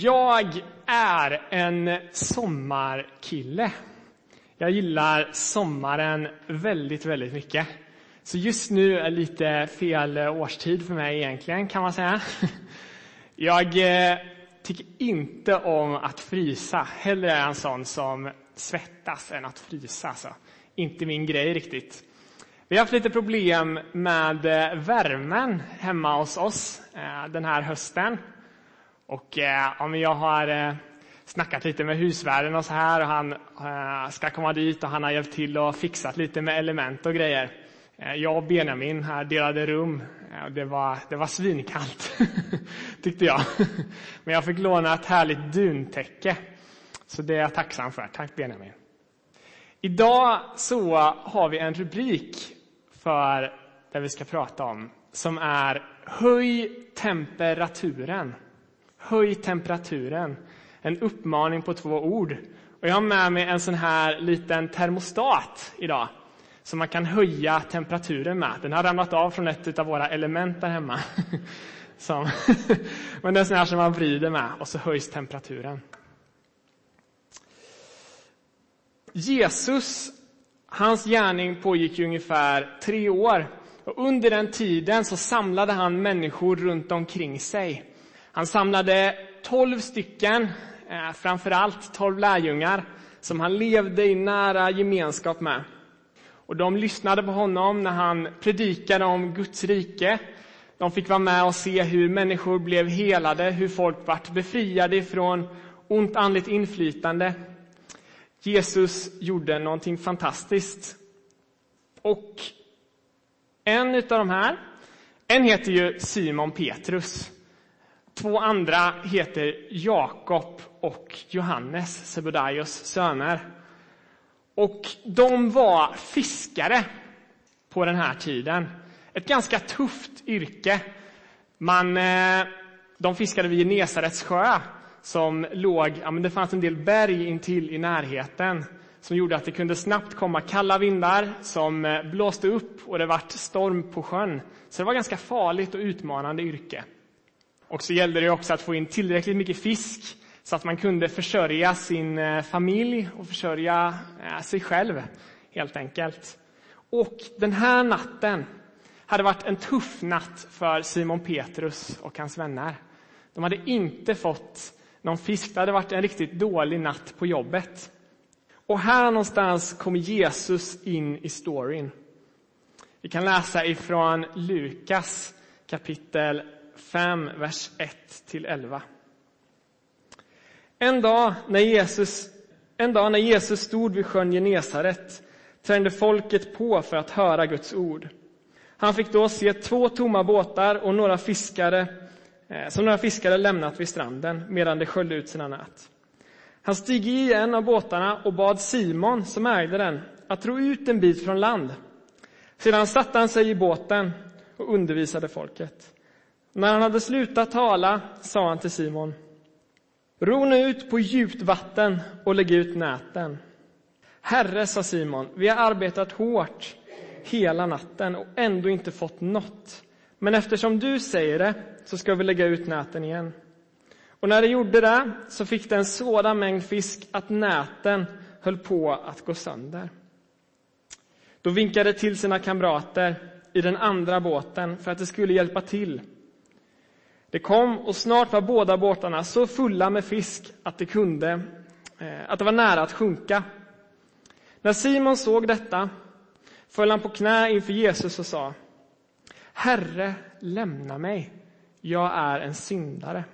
Jag är en sommarkille. Jag gillar sommaren väldigt, väldigt mycket. Så just nu är lite fel årstid för mig egentligen, kan man säga. Jag eh, tycker inte om att frysa. Hellre är jag en sån som svettas än att frysa. Så. Inte min grej riktigt. Vi har haft lite problem med eh, värmen hemma hos oss eh, den här hösten. Och eh, ja, jag har eh, snackat lite med husvärden och så här och han eh, ska komma dit och han har hjälpt till och fixat lite med element och grejer. Jag och Benjamin här delade rum. Det var, det var svinkallt, tyckte jag. Men jag fick låna ett härligt duntäcke. Så det är jag tacksam för. Tack Benjamin. Idag så har vi en rubrik för det vi ska prata om som är Höj temperaturen. Höj temperaturen. En uppmaning på två ord. Och jag har med mig en sån här liten termostat idag som man kan höja temperaturen med. Den har ramlat av från ett av våra element där hemma. Som, men det är en sån här som man vrider med och så höjs temperaturen. Jesus, hans gärning pågick i ungefär tre år. Och under den tiden så samlade han människor runt omkring sig. Han samlade tolv stycken, eh, framför allt tolv lärjungar, som han levde i nära gemenskap med. Och de lyssnade på honom när han predikade om Guds rike. De fick vara med och se hur människor blev helade, hur folk vart befriade från ont andligt inflytande. Jesus gjorde någonting fantastiskt. Och en av de här, en heter ju Simon Petrus. Två andra heter Jakob och Johannes, Sebedaios söner. Och de var fiskare på den här tiden. Ett ganska tufft yrke. Man, eh, de fiskade vid Genesarets sjö som låg, ja, men det fanns en del berg intill i närheten som gjorde att det kunde snabbt komma kalla vindar som eh, blåste upp och det vart storm på sjön. Så det var ganska farligt och utmanande yrke. Och så gällde det också att få in tillräckligt mycket fisk så att man kunde försörja sin eh, familj och försörja eh, sig själv, helt enkelt. Och den här natten hade varit en tuff natt för Simon Petrus och hans vänner. De hade inte fått någon fisk. Det hade varit en riktigt dålig natt på jobbet. Och här någonstans kommer Jesus in i storyn. Vi kan läsa ifrån Lukas kapitel 5, vers 1-11. En dag när Jesus, en dag när Jesus stod vid sjön Genesaret trängde folket på för att höra Guds ord. Han fick då se två tomma båtar och några fiskare eh, som några fiskare lämnat vid stranden medan de sköljde ut sina nät. Han steg i en av båtarna och bad Simon, som ägde den, att ro ut en bit från land. Sedan satte han sig i båten och undervisade folket. När han hade slutat tala sa han till Simon Ro nu ut på djupt vatten och lägg ut näten. Herre, sa Simon, vi har arbetat hårt hela natten och ändå inte fått något. Men eftersom du säger det så ska vi lägga ut näten igen. Och när de gjorde det så fick det en sådan mängd fisk att näten höll på att gå sönder. Då vinkade till sina kamrater i den andra båten för att de skulle hjälpa till det kom och snart var båda båtarna så fulla med fisk att, det kunde, eh, att det var nära att sjunka. När Simon såg detta föll han på knä inför Jesus och sa Herre, lämna mig, jag är en syndare.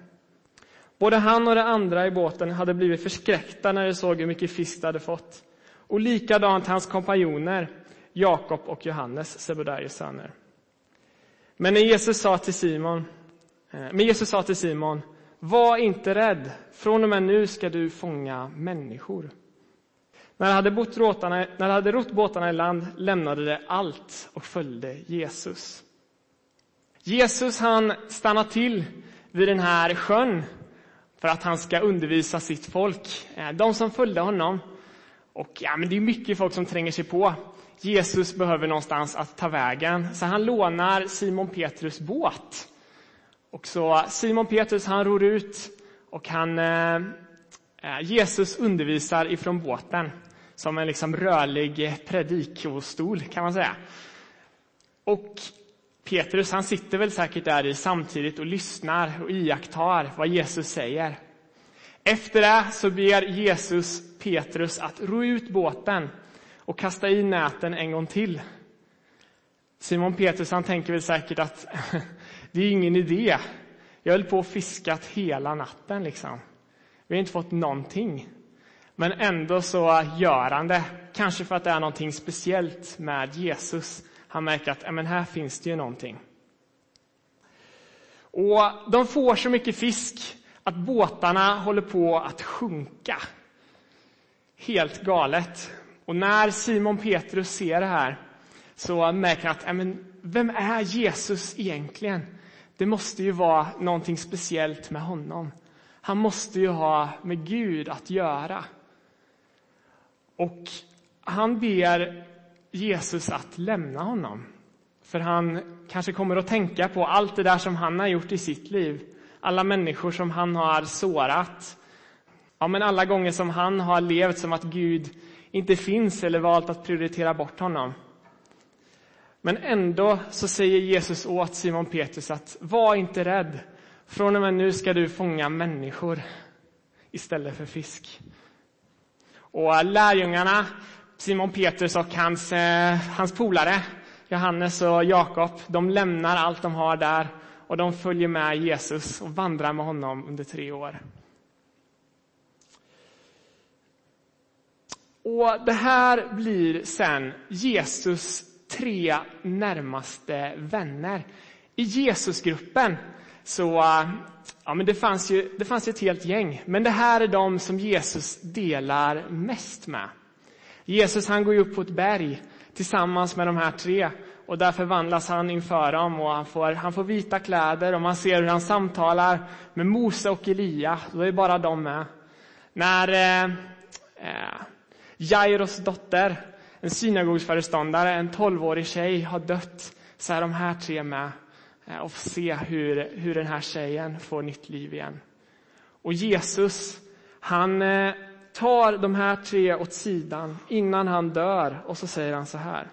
Både han och de andra i båten hade blivit förskräckta när de såg hur mycket fisk de hade fått. Och likadant hans kompanjoner, Jakob och Johannes, Sebedaios söner. Men när Jesus sa till Simon Eh, men Jesus sa till Simon, var inte rädd, från och med nu ska du fånga människor. När de hade, bott råtarna, när de hade rott båtarna i land lämnade de allt och följde Jesus. Jesus han stannar till vid den här sjön för att han ska undervisa sitt folk, eh, de som följde honom. Och ja, men Det är mycket folk som tränger sig på. Jesus behöver någonstans att ta vägen, så han lånar Simon Petrus båt och så Simon Petrus han ror ut Och han, eh, eh, Jesus undervisar ifrån båten som en liksom rörlig predikostol kan man säga. Och Petrus han sitter väl säkert där i samtidigt och lyssnar och iakttar vad Jesus säger. Efter det så ber Jesus Petrus att ro ut båten och kasta i näten en gång till. Simon Petrus han tänker väl säkert att det är ingen idé. Jag höll på och fiskat hela natten. liksom. Vi har inte fått någonting. Men ändå så gör han det. Kanske för att det är någonting speciellt med Jesus. Han märker att men här finns det ju någonting. Och de får så mycket fisk att båtarna håller på att sjunka. Helt galet. Och när Simon Petrus ser det här så märker han att men, vem är Jesus egentligen? Det måste ju vara någonting speciellt med honom. Han måste ju ha med Gud att göra. Och han ber Jesus att lämna honom. För han kanske kommer att tänka på allt det där som han har gjort i sitt liv. Alla människor som han har sårat. Ja, men alla gånger som han har levt som att Gud inte finns eller valt att prioritera bort honom. Men ändå så säger Jesus åt Simon Petrus att var inte rädd. Från och med nu ska du fånga människor istället för fisk. Och lärjungarna, Simon Petrus och hans, eh, hans polare, Johannes och Jakob, de lämnar allt de har där och de följer med Jesus och vandrar med honom under tre år. Och Det här blir sen Jesus tre närmaste vänner. I Jesusgruppen så ja, men det, fanns ju, det fanns ett helt gäng, men det här är de som Jesus delar mest med. Jesus han går upp på ett berg tillsammans med de här tre och där förvandlas han inför dem och han får, han får vita kläder och man ser hur han samtalar med Mose och Elia. Då är bara de med. När eh, eh, Jairos dotter, en synagogsföreståndare, en tolvårig tjej, har dött så är de här tre med eh, och får se hur, hur den här tjejen får nytt liv igen. Och Jesus, han eh, tar de här tre åt sidan innan han dör och så säger han så här.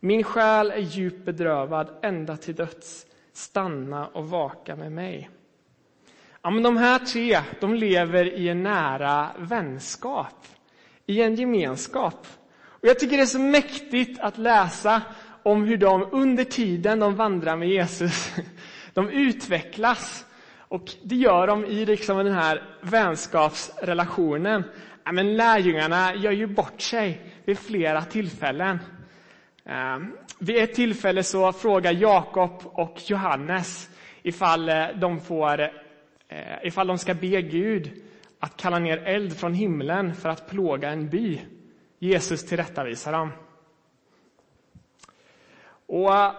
Min själ är djupt bedrövad ända till döds. Stanna och vaka med mig. Ja, men de här tre de lever i en nära vänskap, i en gemenskap. Och Jag tycker det är så mäktigt att läsa om hur de under tiden de vandrar med Jesus, de utvecklas. Och det gör de i liksom den här vänskapsrelationen. Men lärjungarna gör ju bort sig vid flera tillfällen. Ehm, vid ett tillfälle så frågar Jakob och Johannes ifall eh, de, får, eh, ifall de ska be Gud att kalla ner eld från himlen för att plåga en by. Jesus tillrättavisar dem. Och eh,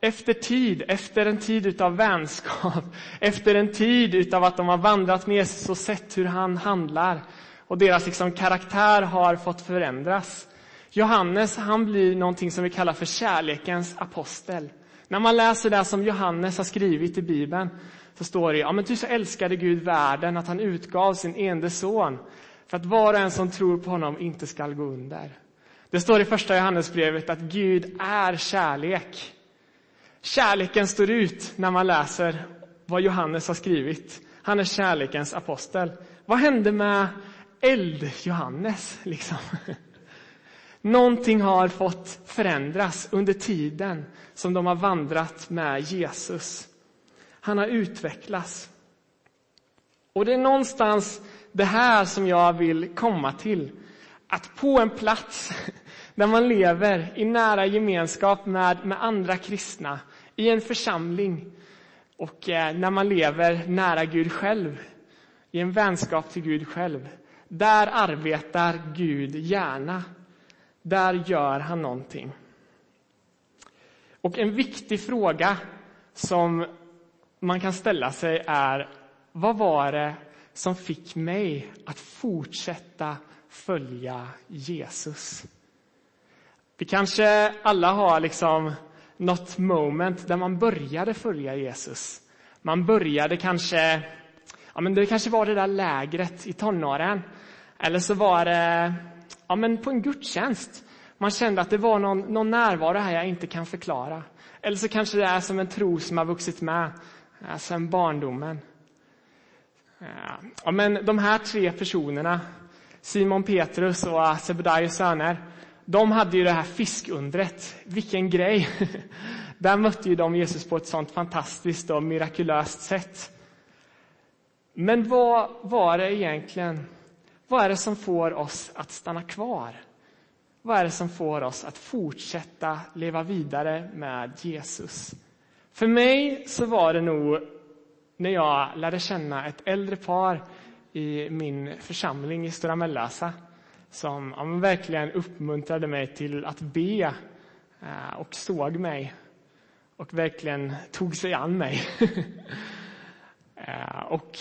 efter tid, efter en tid av vänskap, efter en tid av att de har vandrat med Jesus och sett hur han handlar och deras liksom karaktär har fått förändras, Johannes han blir någonting som vi kallar för kärlekens apostel. När man läser det som Johannes har skrivit i Bibeln så står det ja, men ty så älskade Gud världen att han utgav sin ende son för att var och en som tror på honom inte skall gå under. Det står i första Johannesbrevet att Gud är kärlek. Kärleken står ut när man läser vad Johannes har skrivit. Han är kärlekens apostel. Vad hände med eld-Johannes? Liksom? Någonting har fått förändras under tiden som de har vandrat med Jesus. Han har utvecklats. Och det är någonstans det här som jag vill komma till. Att på en plats där man lever i nära gemenskap med, med andra kristna, i en församling och eh, när man lever nära Gud själv, i en vänskap till Gud själv, där arbetar Gud gärna där gör han någonting. Och en viktig fråga som man kan ställa sig är vad var det som fick mig att fortsätta följa Jesus? Vi kanske alla har liksom något moment där man började följa Jesus. Man började kanske ja, men det kanske var det där lägret i tonåren. Eller så var det ja, men på en gudstjänst. Man kände att det var någon, någon närvaro här jag inte kan förklara. Eller så kanske det är som en tro som har vuxit med alltså sen sedan barndomen. Ja, men de här tre personerna, Simon Petrus och Sebedaios söner, de hade ju det här fiskundret. Vilken grej! Där mötte ju de Jesus på ett sånt fantastiskt och mirakulöst sätt. Men vad var det egentligen? Vad är det som får oss att stanna kvar? Vad är det som får oss att fortsätta leva vidare med Jesus? För mig så var det nog när jag lärde känna ett äldre par i min församling i Stora Mellösa som ja, verkligen uppmuntrade mig till att be eh, och såg mig och verkligen tog sig an mig. Eh, och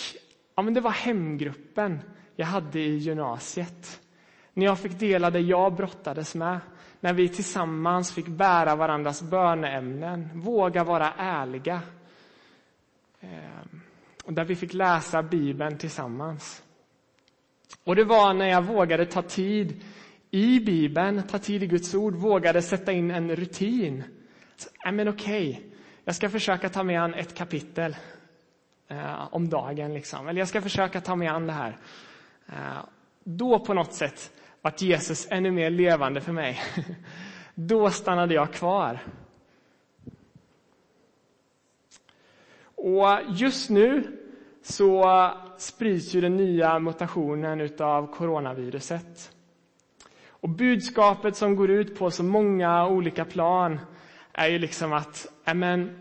ja, men Det var hemgruppen jag hade i gymnasiet. När jag fick dela det jag brottades med. När vi tillsammans fick bära varandras böneämnen, våga vara ärliga. Ehm. Och där vi fick läsa Bibeln tillsammans. Och det var när jag vågade ta tid i Bibeln, ta tid i Guds ord, vågade sätta in en rutin. Så, men okej, okay. jag ska försöka ta mig an ett kapitel eh, om dagen. Liksom. Eller jag ska försöka ta mig an det här. Eh, då på något sätt vart Jesus ännu mer levande för mig. då stannade jag kvar. Och just nu så sprids ju den nya mutationen av coronaviruset. Och budskapet som går ut på så många olika plan är ju liksom att amen,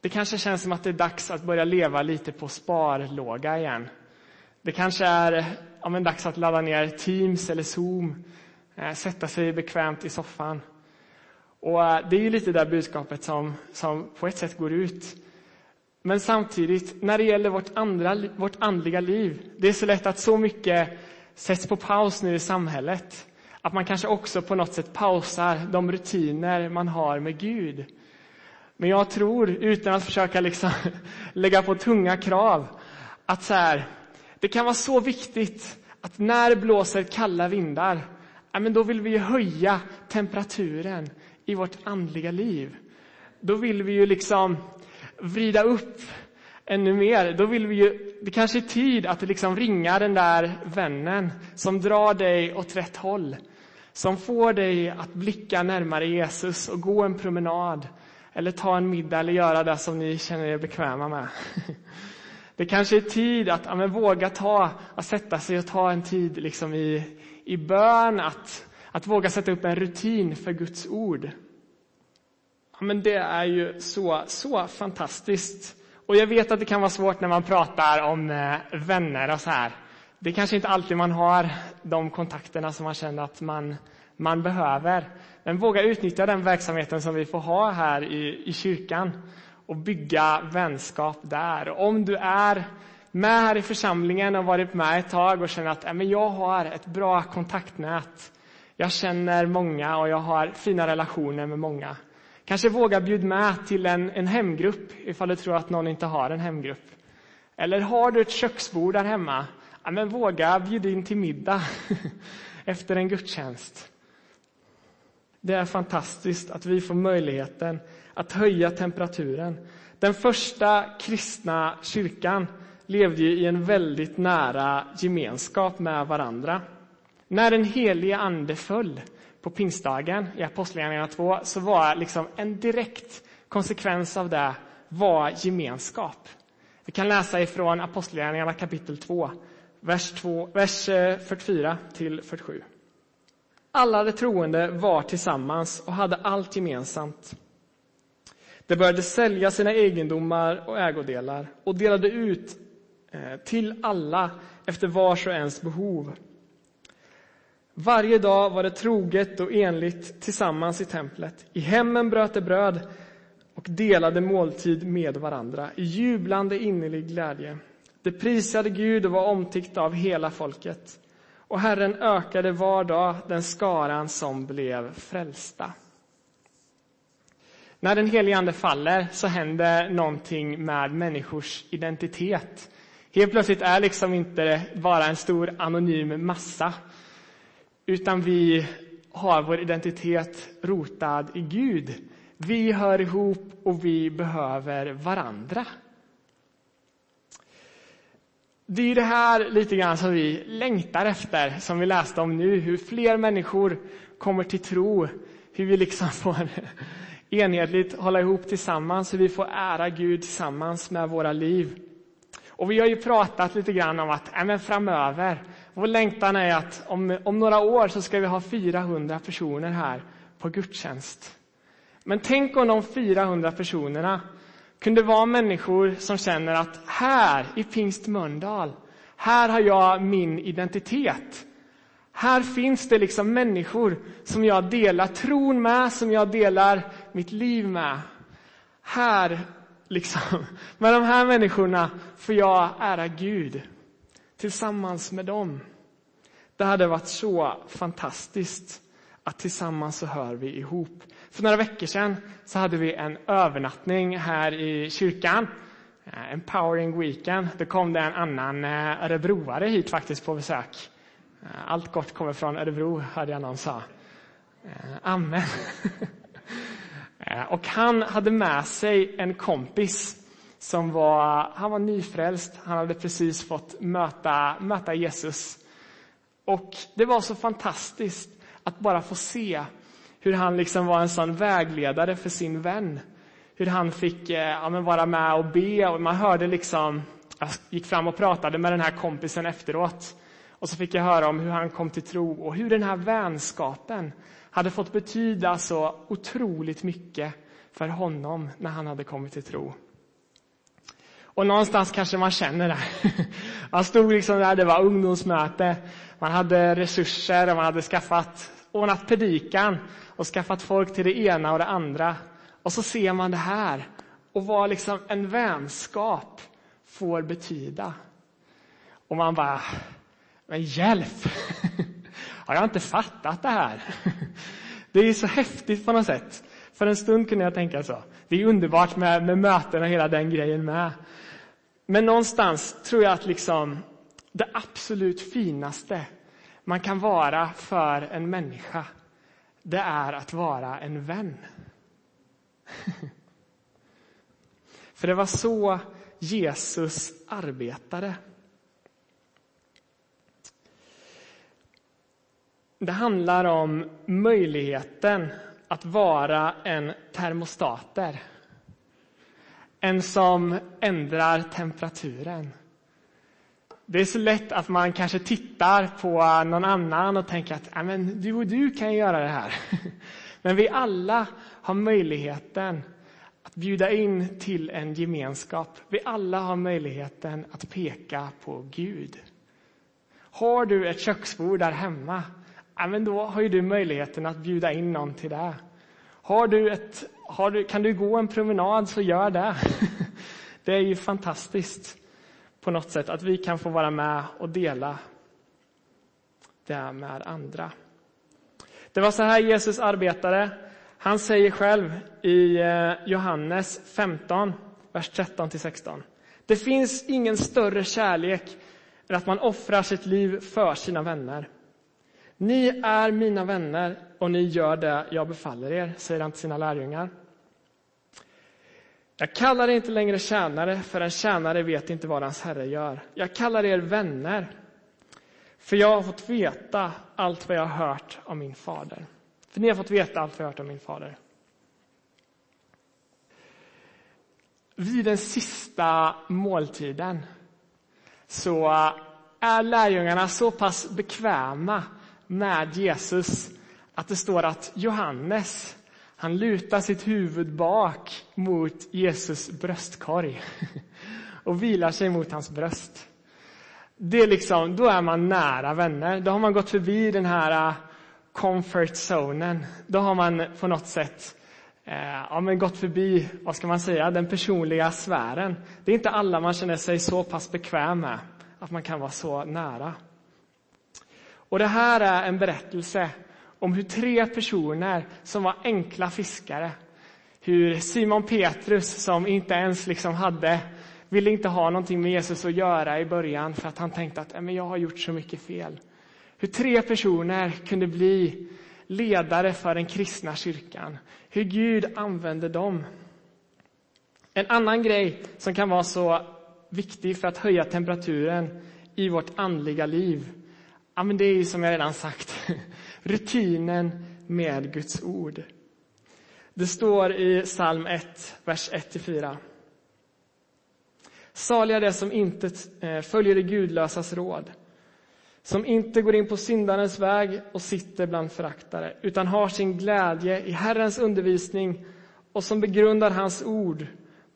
det kanske känns som att det är dags att börja leva lite på sparlåga igen. Det kanske är amen, dags att ladda ner Teams eller Zoom, eh, sätta sig bekvämt i soffan. Och eh, Det är ju lite det budskapet som, som på ett sätt går ut. Men samtidigt, när det gäller vårt, andra, vårt andliga liv, det är så lätt att så mycket sätts på paus nu i samhället. Att man kanske också på något sätt pausar de rutiner man har med Gud. Men jag tror, utan att försöka liksom lägga på tunga krav, att så här, det kan vara så viktigt att när det blåser kalla vindar, ja, men då vill vi höja temperaturen i vårt andliga liv. Då vill vi ju liksom vrida upp ännu mer, då vill vi ju, det kanske är tid att liksom ringa den där vännen som drar dig åt rätt håll. Som får dig att blicka närmare Jesus och gå en promenad. Eller ta en middag eller göra det som ni känner er bekväma med. Det kanske är tid att ja, våga ta, att sätta sig och ta en tid liksom i, i bön, att, att våga sätta upp en rutin för Guds ord. Men det är ju så, så fantastiskt. Och jag vet att det kan vara svårt när man pratar om eh, vänner och så här. Det är kanske inte alltid man har de kontakterna som man känner att man, man behöver. Men våga utnyttja den verksamheten som vi får ha här i, i kyrkan och bygga vänskap där. Och om du är med här i församlingen och varit med ett tag och känner att äh, men jag har ett bra kontaktnät. Jag känner många och jag har fina relationer med många. Kanske våga bjuda med till en, en hemgrupp ifall du tror att någon inte har en hemgrupp. Eller har du ett köksbord där hemma? Ja, men våga bjuda in till middag efter en gudstjänst. Det är fantastiskt att vi får möjligheten att höja temperaturen. Den första kristna kyrkan levde i en väldigt nära gemenskap med varandra. När den helige Ande föll på pingstdagen i Apostlagärningarna 2 så var liksom en direkt konsekvens av det var gemenskap. Vi kan läsa ifrån Apostlagärningarna kapitel 2, vers, 2, vers eh, 44 till 47. Alla de troende var tillsammans och hade allt gemensamt. De började sälja sina egendomar och ägodelar och delade ut eh, till alla efter vars och ens behov. Varje dag var det troget och enligt tillsammans i templet. I hemmen bröt de bröd och delade måltid med varandra i jublande innerlig glädje. De prisade Gud och var omtyckta av hela folket. Och Herren ökade var dag den skaran som blev frälsta. När den helige Ande faller så händer någonting med människors identitet. Helt plötsligt är liksom inte bara en stor anonym massa, utan vi har vår identitet rotad i Gud. Vi hör ihop och vi behöver varandra. Det är det här lite grann som vi längtar efter, som vi läste om nu, hur fler människor kommer till tro, hur vi liksom får enhetligt hålla ihop tillsammans, hur vi får ära Gud tillsammans med våra liv. Och vi har ju pratat lite grann om att äh, framöver, vår längtan är att om, om några år så ska vi ha 400 personer här på gudstjänst. Men tänk om de 400 personerna kunde vara människor som känner att här i Pingst Mölndal, här har jag min identitet. Här finns det liksom människor som jag delar tron med, som jag delar mitt liv med. Här, liksom, med de här människorna får jag ära Gud tillsammans med dem. Det hade varit så fantastiskt att tillsammans så hör vi ihop. För några veckor sedan så hade vi en övernattning här i kyrkan. En Empowering Weekend. Då kom det en annan eh, örebroare hit faktiskt på besök. Eh, allt gott kommer från Örebro, hörde jag någon sa. Amen. Och han hade med sig en kompis som var, han var nyfrälst. Han hade precis fått möta, möta Jesus. Och det var så fantastiskt att bara få se hur han liksom var en sån vägledare för sin vän. Hur han fick eh, ja, vara med och be. Och man hörde liksom, jag gick fram och pratade med den här kompisen efteråt. Och så fick jag höra om hur han kom till tro och hur den här vänskapen hade fått betyda så otroligt mycket för honom när han hade kommit till tro. Och någonstans kanske man känner det. Man stod liksom där, det var ungdomsmöte, man hade resurser och man hade skaffat, ordnat predikan och skaffat folk till det ena och det andra. Och så ser man det här och vad liksom en vänskap får betyda. Och man bara, men hjälp! Har jag inte fattat det här? Det är så häftigt på något sätt. För en stund kunde jag tänka så. Det är underbart med, med möten och hela den grejen med. Men någonstans tror jag att liksom det absolut finaste man kan vara för en människa, det är att vara en vän. För det var så Jesus arbetade. Det handlar om möjligheten att vara en termostater. En som ändrar temperaturen. Det är så lätt att man kanske tittar på någon annan och tänker att men du och du kan göra det här. Men vi alla har möjligheten att bjuda in till en gemenskap. Vi alla har möjligheten att peka på Gud. Har du ett köksbord där hemma, men då har du möjligheten att bjuda in någon till det. Har du ett, har du, kan du gå en promenad, så gör det. Det är ju fantastiskt på något sätt att vi kan få vara med och dela det med andra. Det var så här Jesus arbetade. Han säger själv i eh, Johannes 15, vers 13 16. Det finns ingen större kärlek än att man offrar sitt liv för sina vänner. Ni är mina vänner och ni gör det jag befaller er, säger han till sina lärjungar. Jag kallar er inte längre tjänare, för en tjänare vet inte vad hans herre gör. Jag kallar er vänner, för jag har fått veta allt vad jag har hört om min fader. För ni har fått veta allt vad jag har hört om min fader. Vid den sista måltiden så är lärjungarna så pass bekväma med Jesus att det står att Johannes han lutar sitt huvud bak mot Jesus bröstkorg och vilar sig mot hans bröst. Det är liksom, då är man nära vänner. Då har man gått förbi den här äh, comfort zonen. Då har man på något sätt eh, ja, men gått förbi, vad ska man säga, den personliga sfären. Det är inte alla man känner sig så pass bekväm med, att man kan vara så nära. Och det här är en berättelse om hur tre personer som var enkla fiskare, hur Simon Petrus som inte ens liksom hade ville inte ha någonting med Jesus att göra i början för att han tänkte att men jag har gjort så mycket fel. Hur tre personer kunde bli ledare för den kristna kyrkan. Hur Gud använde dem. En annan grej som kan vara så viktig för att höja temperaturen i vårt andliga liv, ja, men det är ju som jag redan sagt, rutinen med Guds ord. Det står i psalm 1, vers 1-4. Saliga det som inte eh, följer det gudlösas råd, som inte går in på syndarens väg och sitter bland föraktare, utan har sin glädje i Herrens undervisning och som begrundar hans ord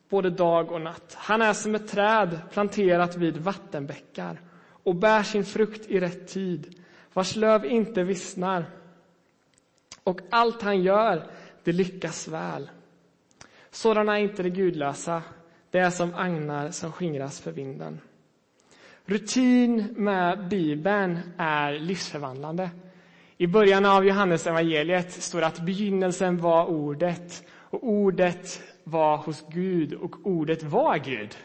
både dag och natt. Han är som ett träd planterat vid vattenbäckar och bär sin frukt i rätt tid, vars löv inte vissnar. Och allt han gör, det lyckas väl. Sådana är inte de gudlösa, det är som agnar som skingras för vinden. Rutin med Bibeln är livsförvandlande. I början av Johannes evangeliet står det att begynnelsen var ordet och ordet var hos Gud och ordet var Gud.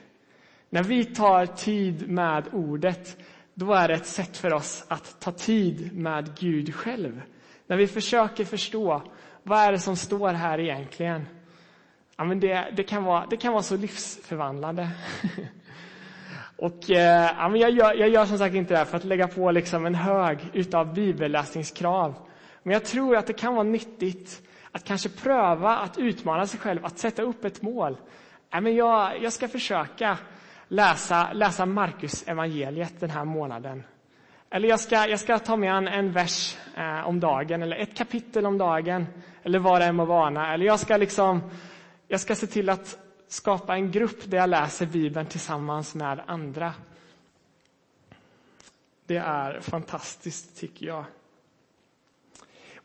När vi tar tid med ordet, då är det ett sätt för oss att ta tid med Gud själv. När vi försöker förstå vad är det som står här egentligen. Ja, men det, det, kan, vara, det kan vara så livsförvandlande. Och, eh, ja, men jag, gör, jag gör som sagt inte det här för att lägga på liksom en hög utav bibelläsningskrav. Men jag tror att det kan vara nyttigt att kanske pröva att utmana sig själv, att sätta upp ett mål. Ja, men jag, jag ska försöka läsa, läsa Markus evangeliet den här månaden. Eller jag ska, jag ska ta med en, en vers eh, om dagen, eller ett kapitel om dagen, eller vad det än må vara. Eller jag ska, liksom, jag ska se till att skapa en grupp där jag läser Bibeln tillsammans med andra. Det är fantastiskt, tycker jag.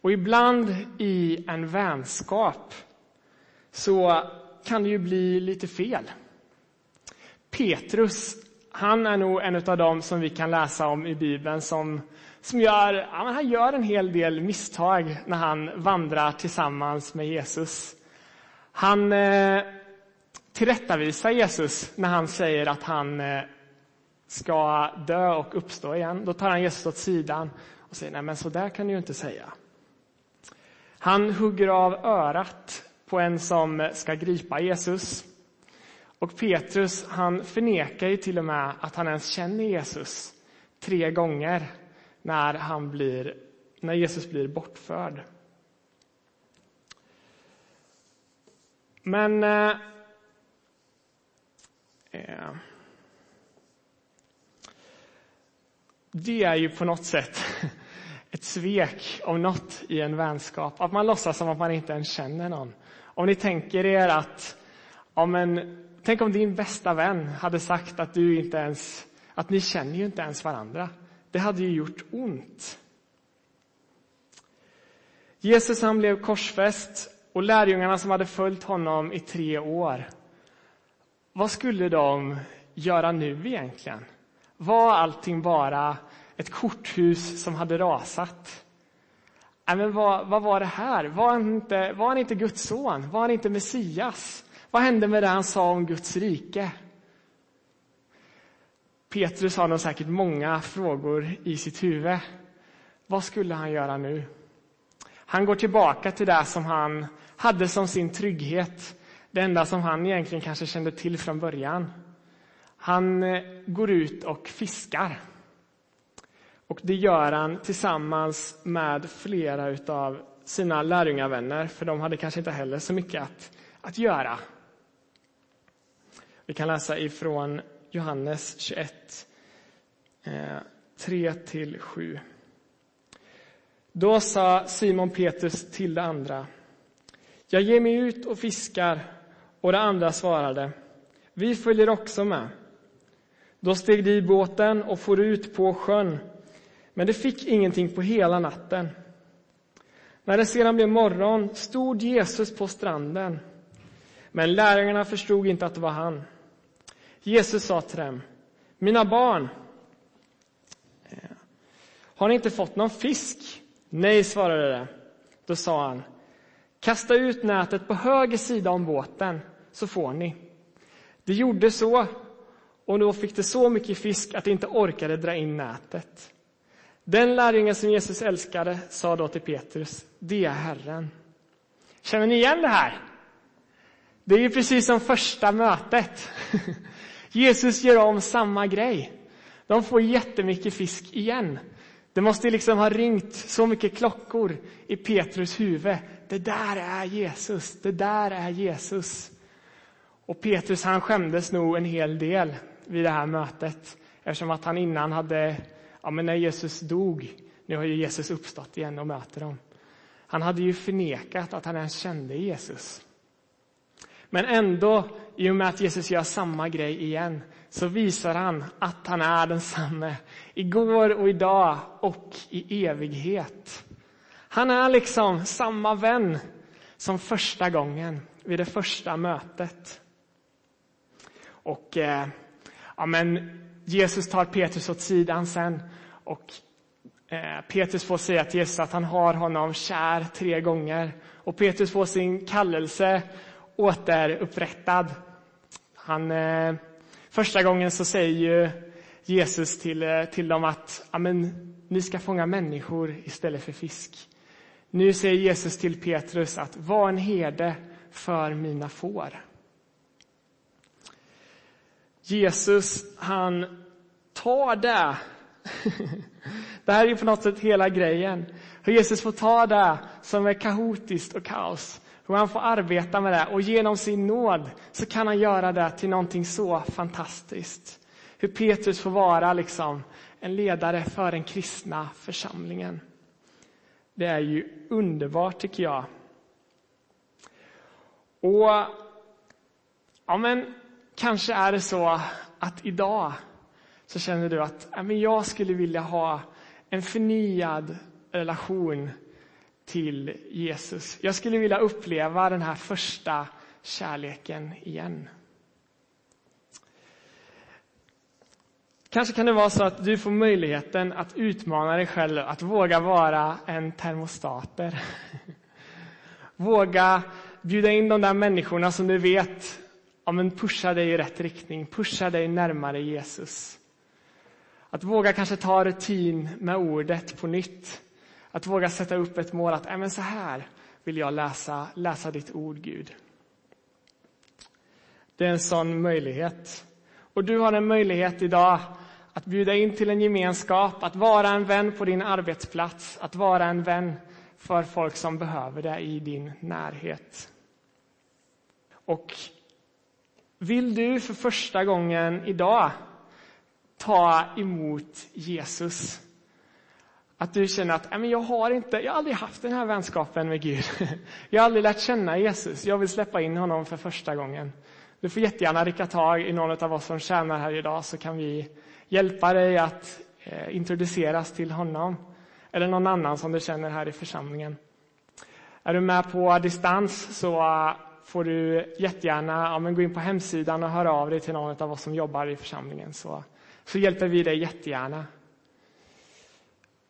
Och ibland i en vänskap så kan det ju bli lite fel. Petrus, han är nog en av dem som vi kan läsa om i Bibeln som, som gör, ja, han gör en hel del misstag när han vandrar tillsammans med Jesus. Han eh, tillrättavisar Jesus när han säger att han eh, ska dö och uppstå igen. Då tar han Jesus åt sidan och säger, nej men så där kan du ju inte säga. Han hugger av örat på en som ska gripa Jesus. Och Petrus han förnekar ju till och med att han ens känner Jesus tre gånger när, han blir, när Jesus blir bortförd. Men eh, eh, det är ju på något sätt ett svek om något i en vänskap. Att man låtsas som att man inte ens känner någon. Om ni tänker er att, ja men, tänk om din bästa vän hade sagt att du inte ens, att ni känner ju inte ens varandra. Det hade ju gjort ont. Jesus han blev korsfäst och lärjungarna som hade följt honom i tre år. Vad skulle de göra nu egentligen? Var allting bara ett korthus som hade rasat. Nej, men vad, vad var det här? Var han, inte, var han inte Guds son? Var han inte Messias? Vad hände med det han sa om Guds rike? Petrus har nog säkert många frågor i sitt huvud. Vad skulle han göra nu? Han går tillbaka till det som han hade som sin trygghet. Det enda som han egentligen kanske kände till från början. Han eh, går ut och fiskar. Och det gör han tillsammans med flera av sina lärjungavänner, för de hade kanske inte heller så mycket att, att göra. Vi kan läsa ifrån Johannes 21, 3-7. Eh, Då sa Simon Petrus till de andra. Jag ger mig ut och fiskar. Och de andra svarade. Vi följer också med. Då steg de i båten och for ut på sjön men det fick ingenting på hela natten. När det sedan blev morgon stod Jesus på stranden. Men lärjungarna förstod inte att det var han. Jesus sa till dem, mina barn, eh, har ni inte fått någon fisk? Nej, svarade de. Då sa han, kasta ut nätet på höger sida om båten, så får ni. De gjorde så, och då fick det så mycket fisk att det inte orkade dra in nätet. Den lärjungen som Jesus älskade sa då till Petrus, det är Herren. Känner ni igen det här? Det är ju precis som första mötet. Jesus gör om samma grej. De får jättemycket fisk igen. Det måste liksom ha ringt så mycket klockor i Petrus huvud. Det där är Jesus, det där är Jesus. Och Petrus han skämdes nog en hel del vid det här mötet eftersom att han innan hade, ja men när Jesus dog, nu har ju Jesus uppstått igen och möter dem. Han hade ju förnekat att han ens kände Jesus. Men ändå, i och med att Jesus gör samma grej igen, så visar han att han är densamme igår och idag och i evighet. Han är liksom samma vän som första gången vid det första mötet. Och eh, ja, men Jesus tar Petrus åt sidan sen och eh, Petrus får säga till Jesus att han har honom kär tre gånger. Och Petrus får sin kallelse återupprättad. Han, eh, första gången så säger ju Jesus till, eh, till dem att Amen, ni ska fånga människor istället för fisk. Nu säger Jesus till Petrus att var en herde för mina får. Jesus, han tar det. Det här är ju på något sätt hela grejen. Hur Jesus får ta det som är kaotiskt och kaos och han får arbeta med det och genom sin nåd så kan han göra det till någonting så fantastiskt. Hur Petrus får vara liksom en ledare för den kristna församlingen. Det är ju underbart tycker jag. Och ja, men kanske är det så att idag så känner du att ja, men jag skulle vilja ha en förnyad relation till Jesus. Jag skulle vilja uppleva den här första kärleken igen. Kanske kan det vara så att du får möjligheten att utmana dig själv att våga vara en termostater. Våga bjuda in de där människorna som du vet ja, men pushar dig i rätt riktning, pushar dig närmare Jesus. Att våga kanske ta rutin med ordet på nytt att våga sätta upp ett mål att äh, men så här vill jag läsa, läsa ditt ord, Gud. Det är en sån möjlighet. Och du har en möjlighet idag att bjuda in till en gemenskap, att vara en vän på din arbetsplats, att vara en vän för folk som behöver det i din närhet. Och vill du för första gången idag ta emot Jesus att du känner att jag har inte, jag har aldrig haft den här vänskapen med Gud. Jag har aldrig lärt känna Jesus. Jag vill släppa in honom för första gången. Du får jättegärna rycka tag i någon av oss som tjänar här idag så kan vi hjälpa dig att eh, introduceras till honom. Eller någon annan som du känner här i församlingen. Är du med på distans så eh, får du jättegärna ja, men gå in på hemsidan och höra av dig till någon av oss som jobbar i församlingen så, så hjälper vi dig jättegärna.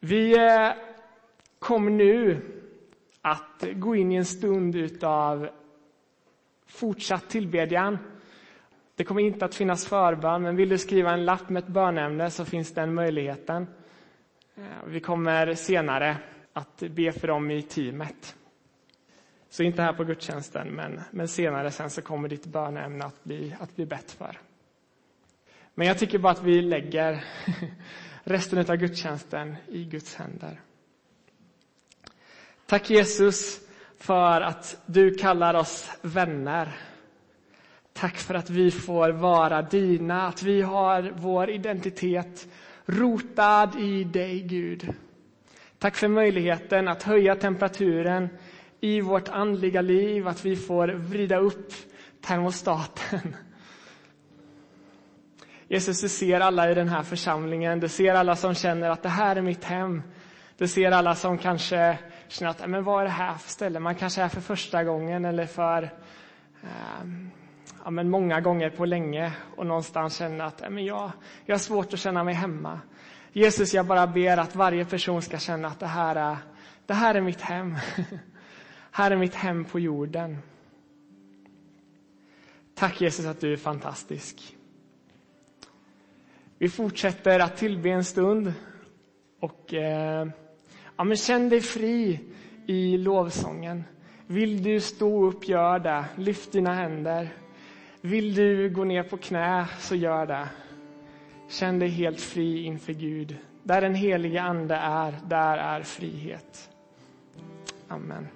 Vi eh, kommer nu att gå in i en stund av fortsatt tillbedjan. Det kommer inte att finnas förbön, men vill du skriva en lapp med ett bönämne så finns den möjligheten. Eh, vi kommer senare att be för dem i teamet. Så inte här på gudstjänsten, men, men senare sen så kommer ditt bönämne att bli, att bli bett för. Men jag tycker bara att vi lägger resten av gudstjänsten i Guds händer. Tack Jesus för att du kallar oss vänner. Tack för att vi får vara dina, att vi har vår identitet rotad i dig, Gud. Tack för möjligheten att höja temperaturen i vårt andliga liv, att vi får vrida upp termostaten Jesus, du ser alla i den här församlingen. Du ser alla som känner att det här är mitt hem. Du ser alla som kanske känner att, äh, men vad är det här för ställe? Man kanske är för första gången eller för eh, ja, men många gånger på länge och någonstans känner att äh, men jag, jag har svårt att känna mig hemma. Jesus, jag bara ber att varje person ska känna att det här är, det här är mitt hem. här är mitt hem på jorden. Tack Jesus att du är fantastisk. Vi fortsätter att tillbe en stund. Och eh, ja, men känn dig fri i lovsången. Vill du stå upp, gör det. Lyft dina händer. Vill du gå ner på knä, så gör det. Känn dig helt fri inför Gud. Där den helige Ande är, där är frihet. Amen.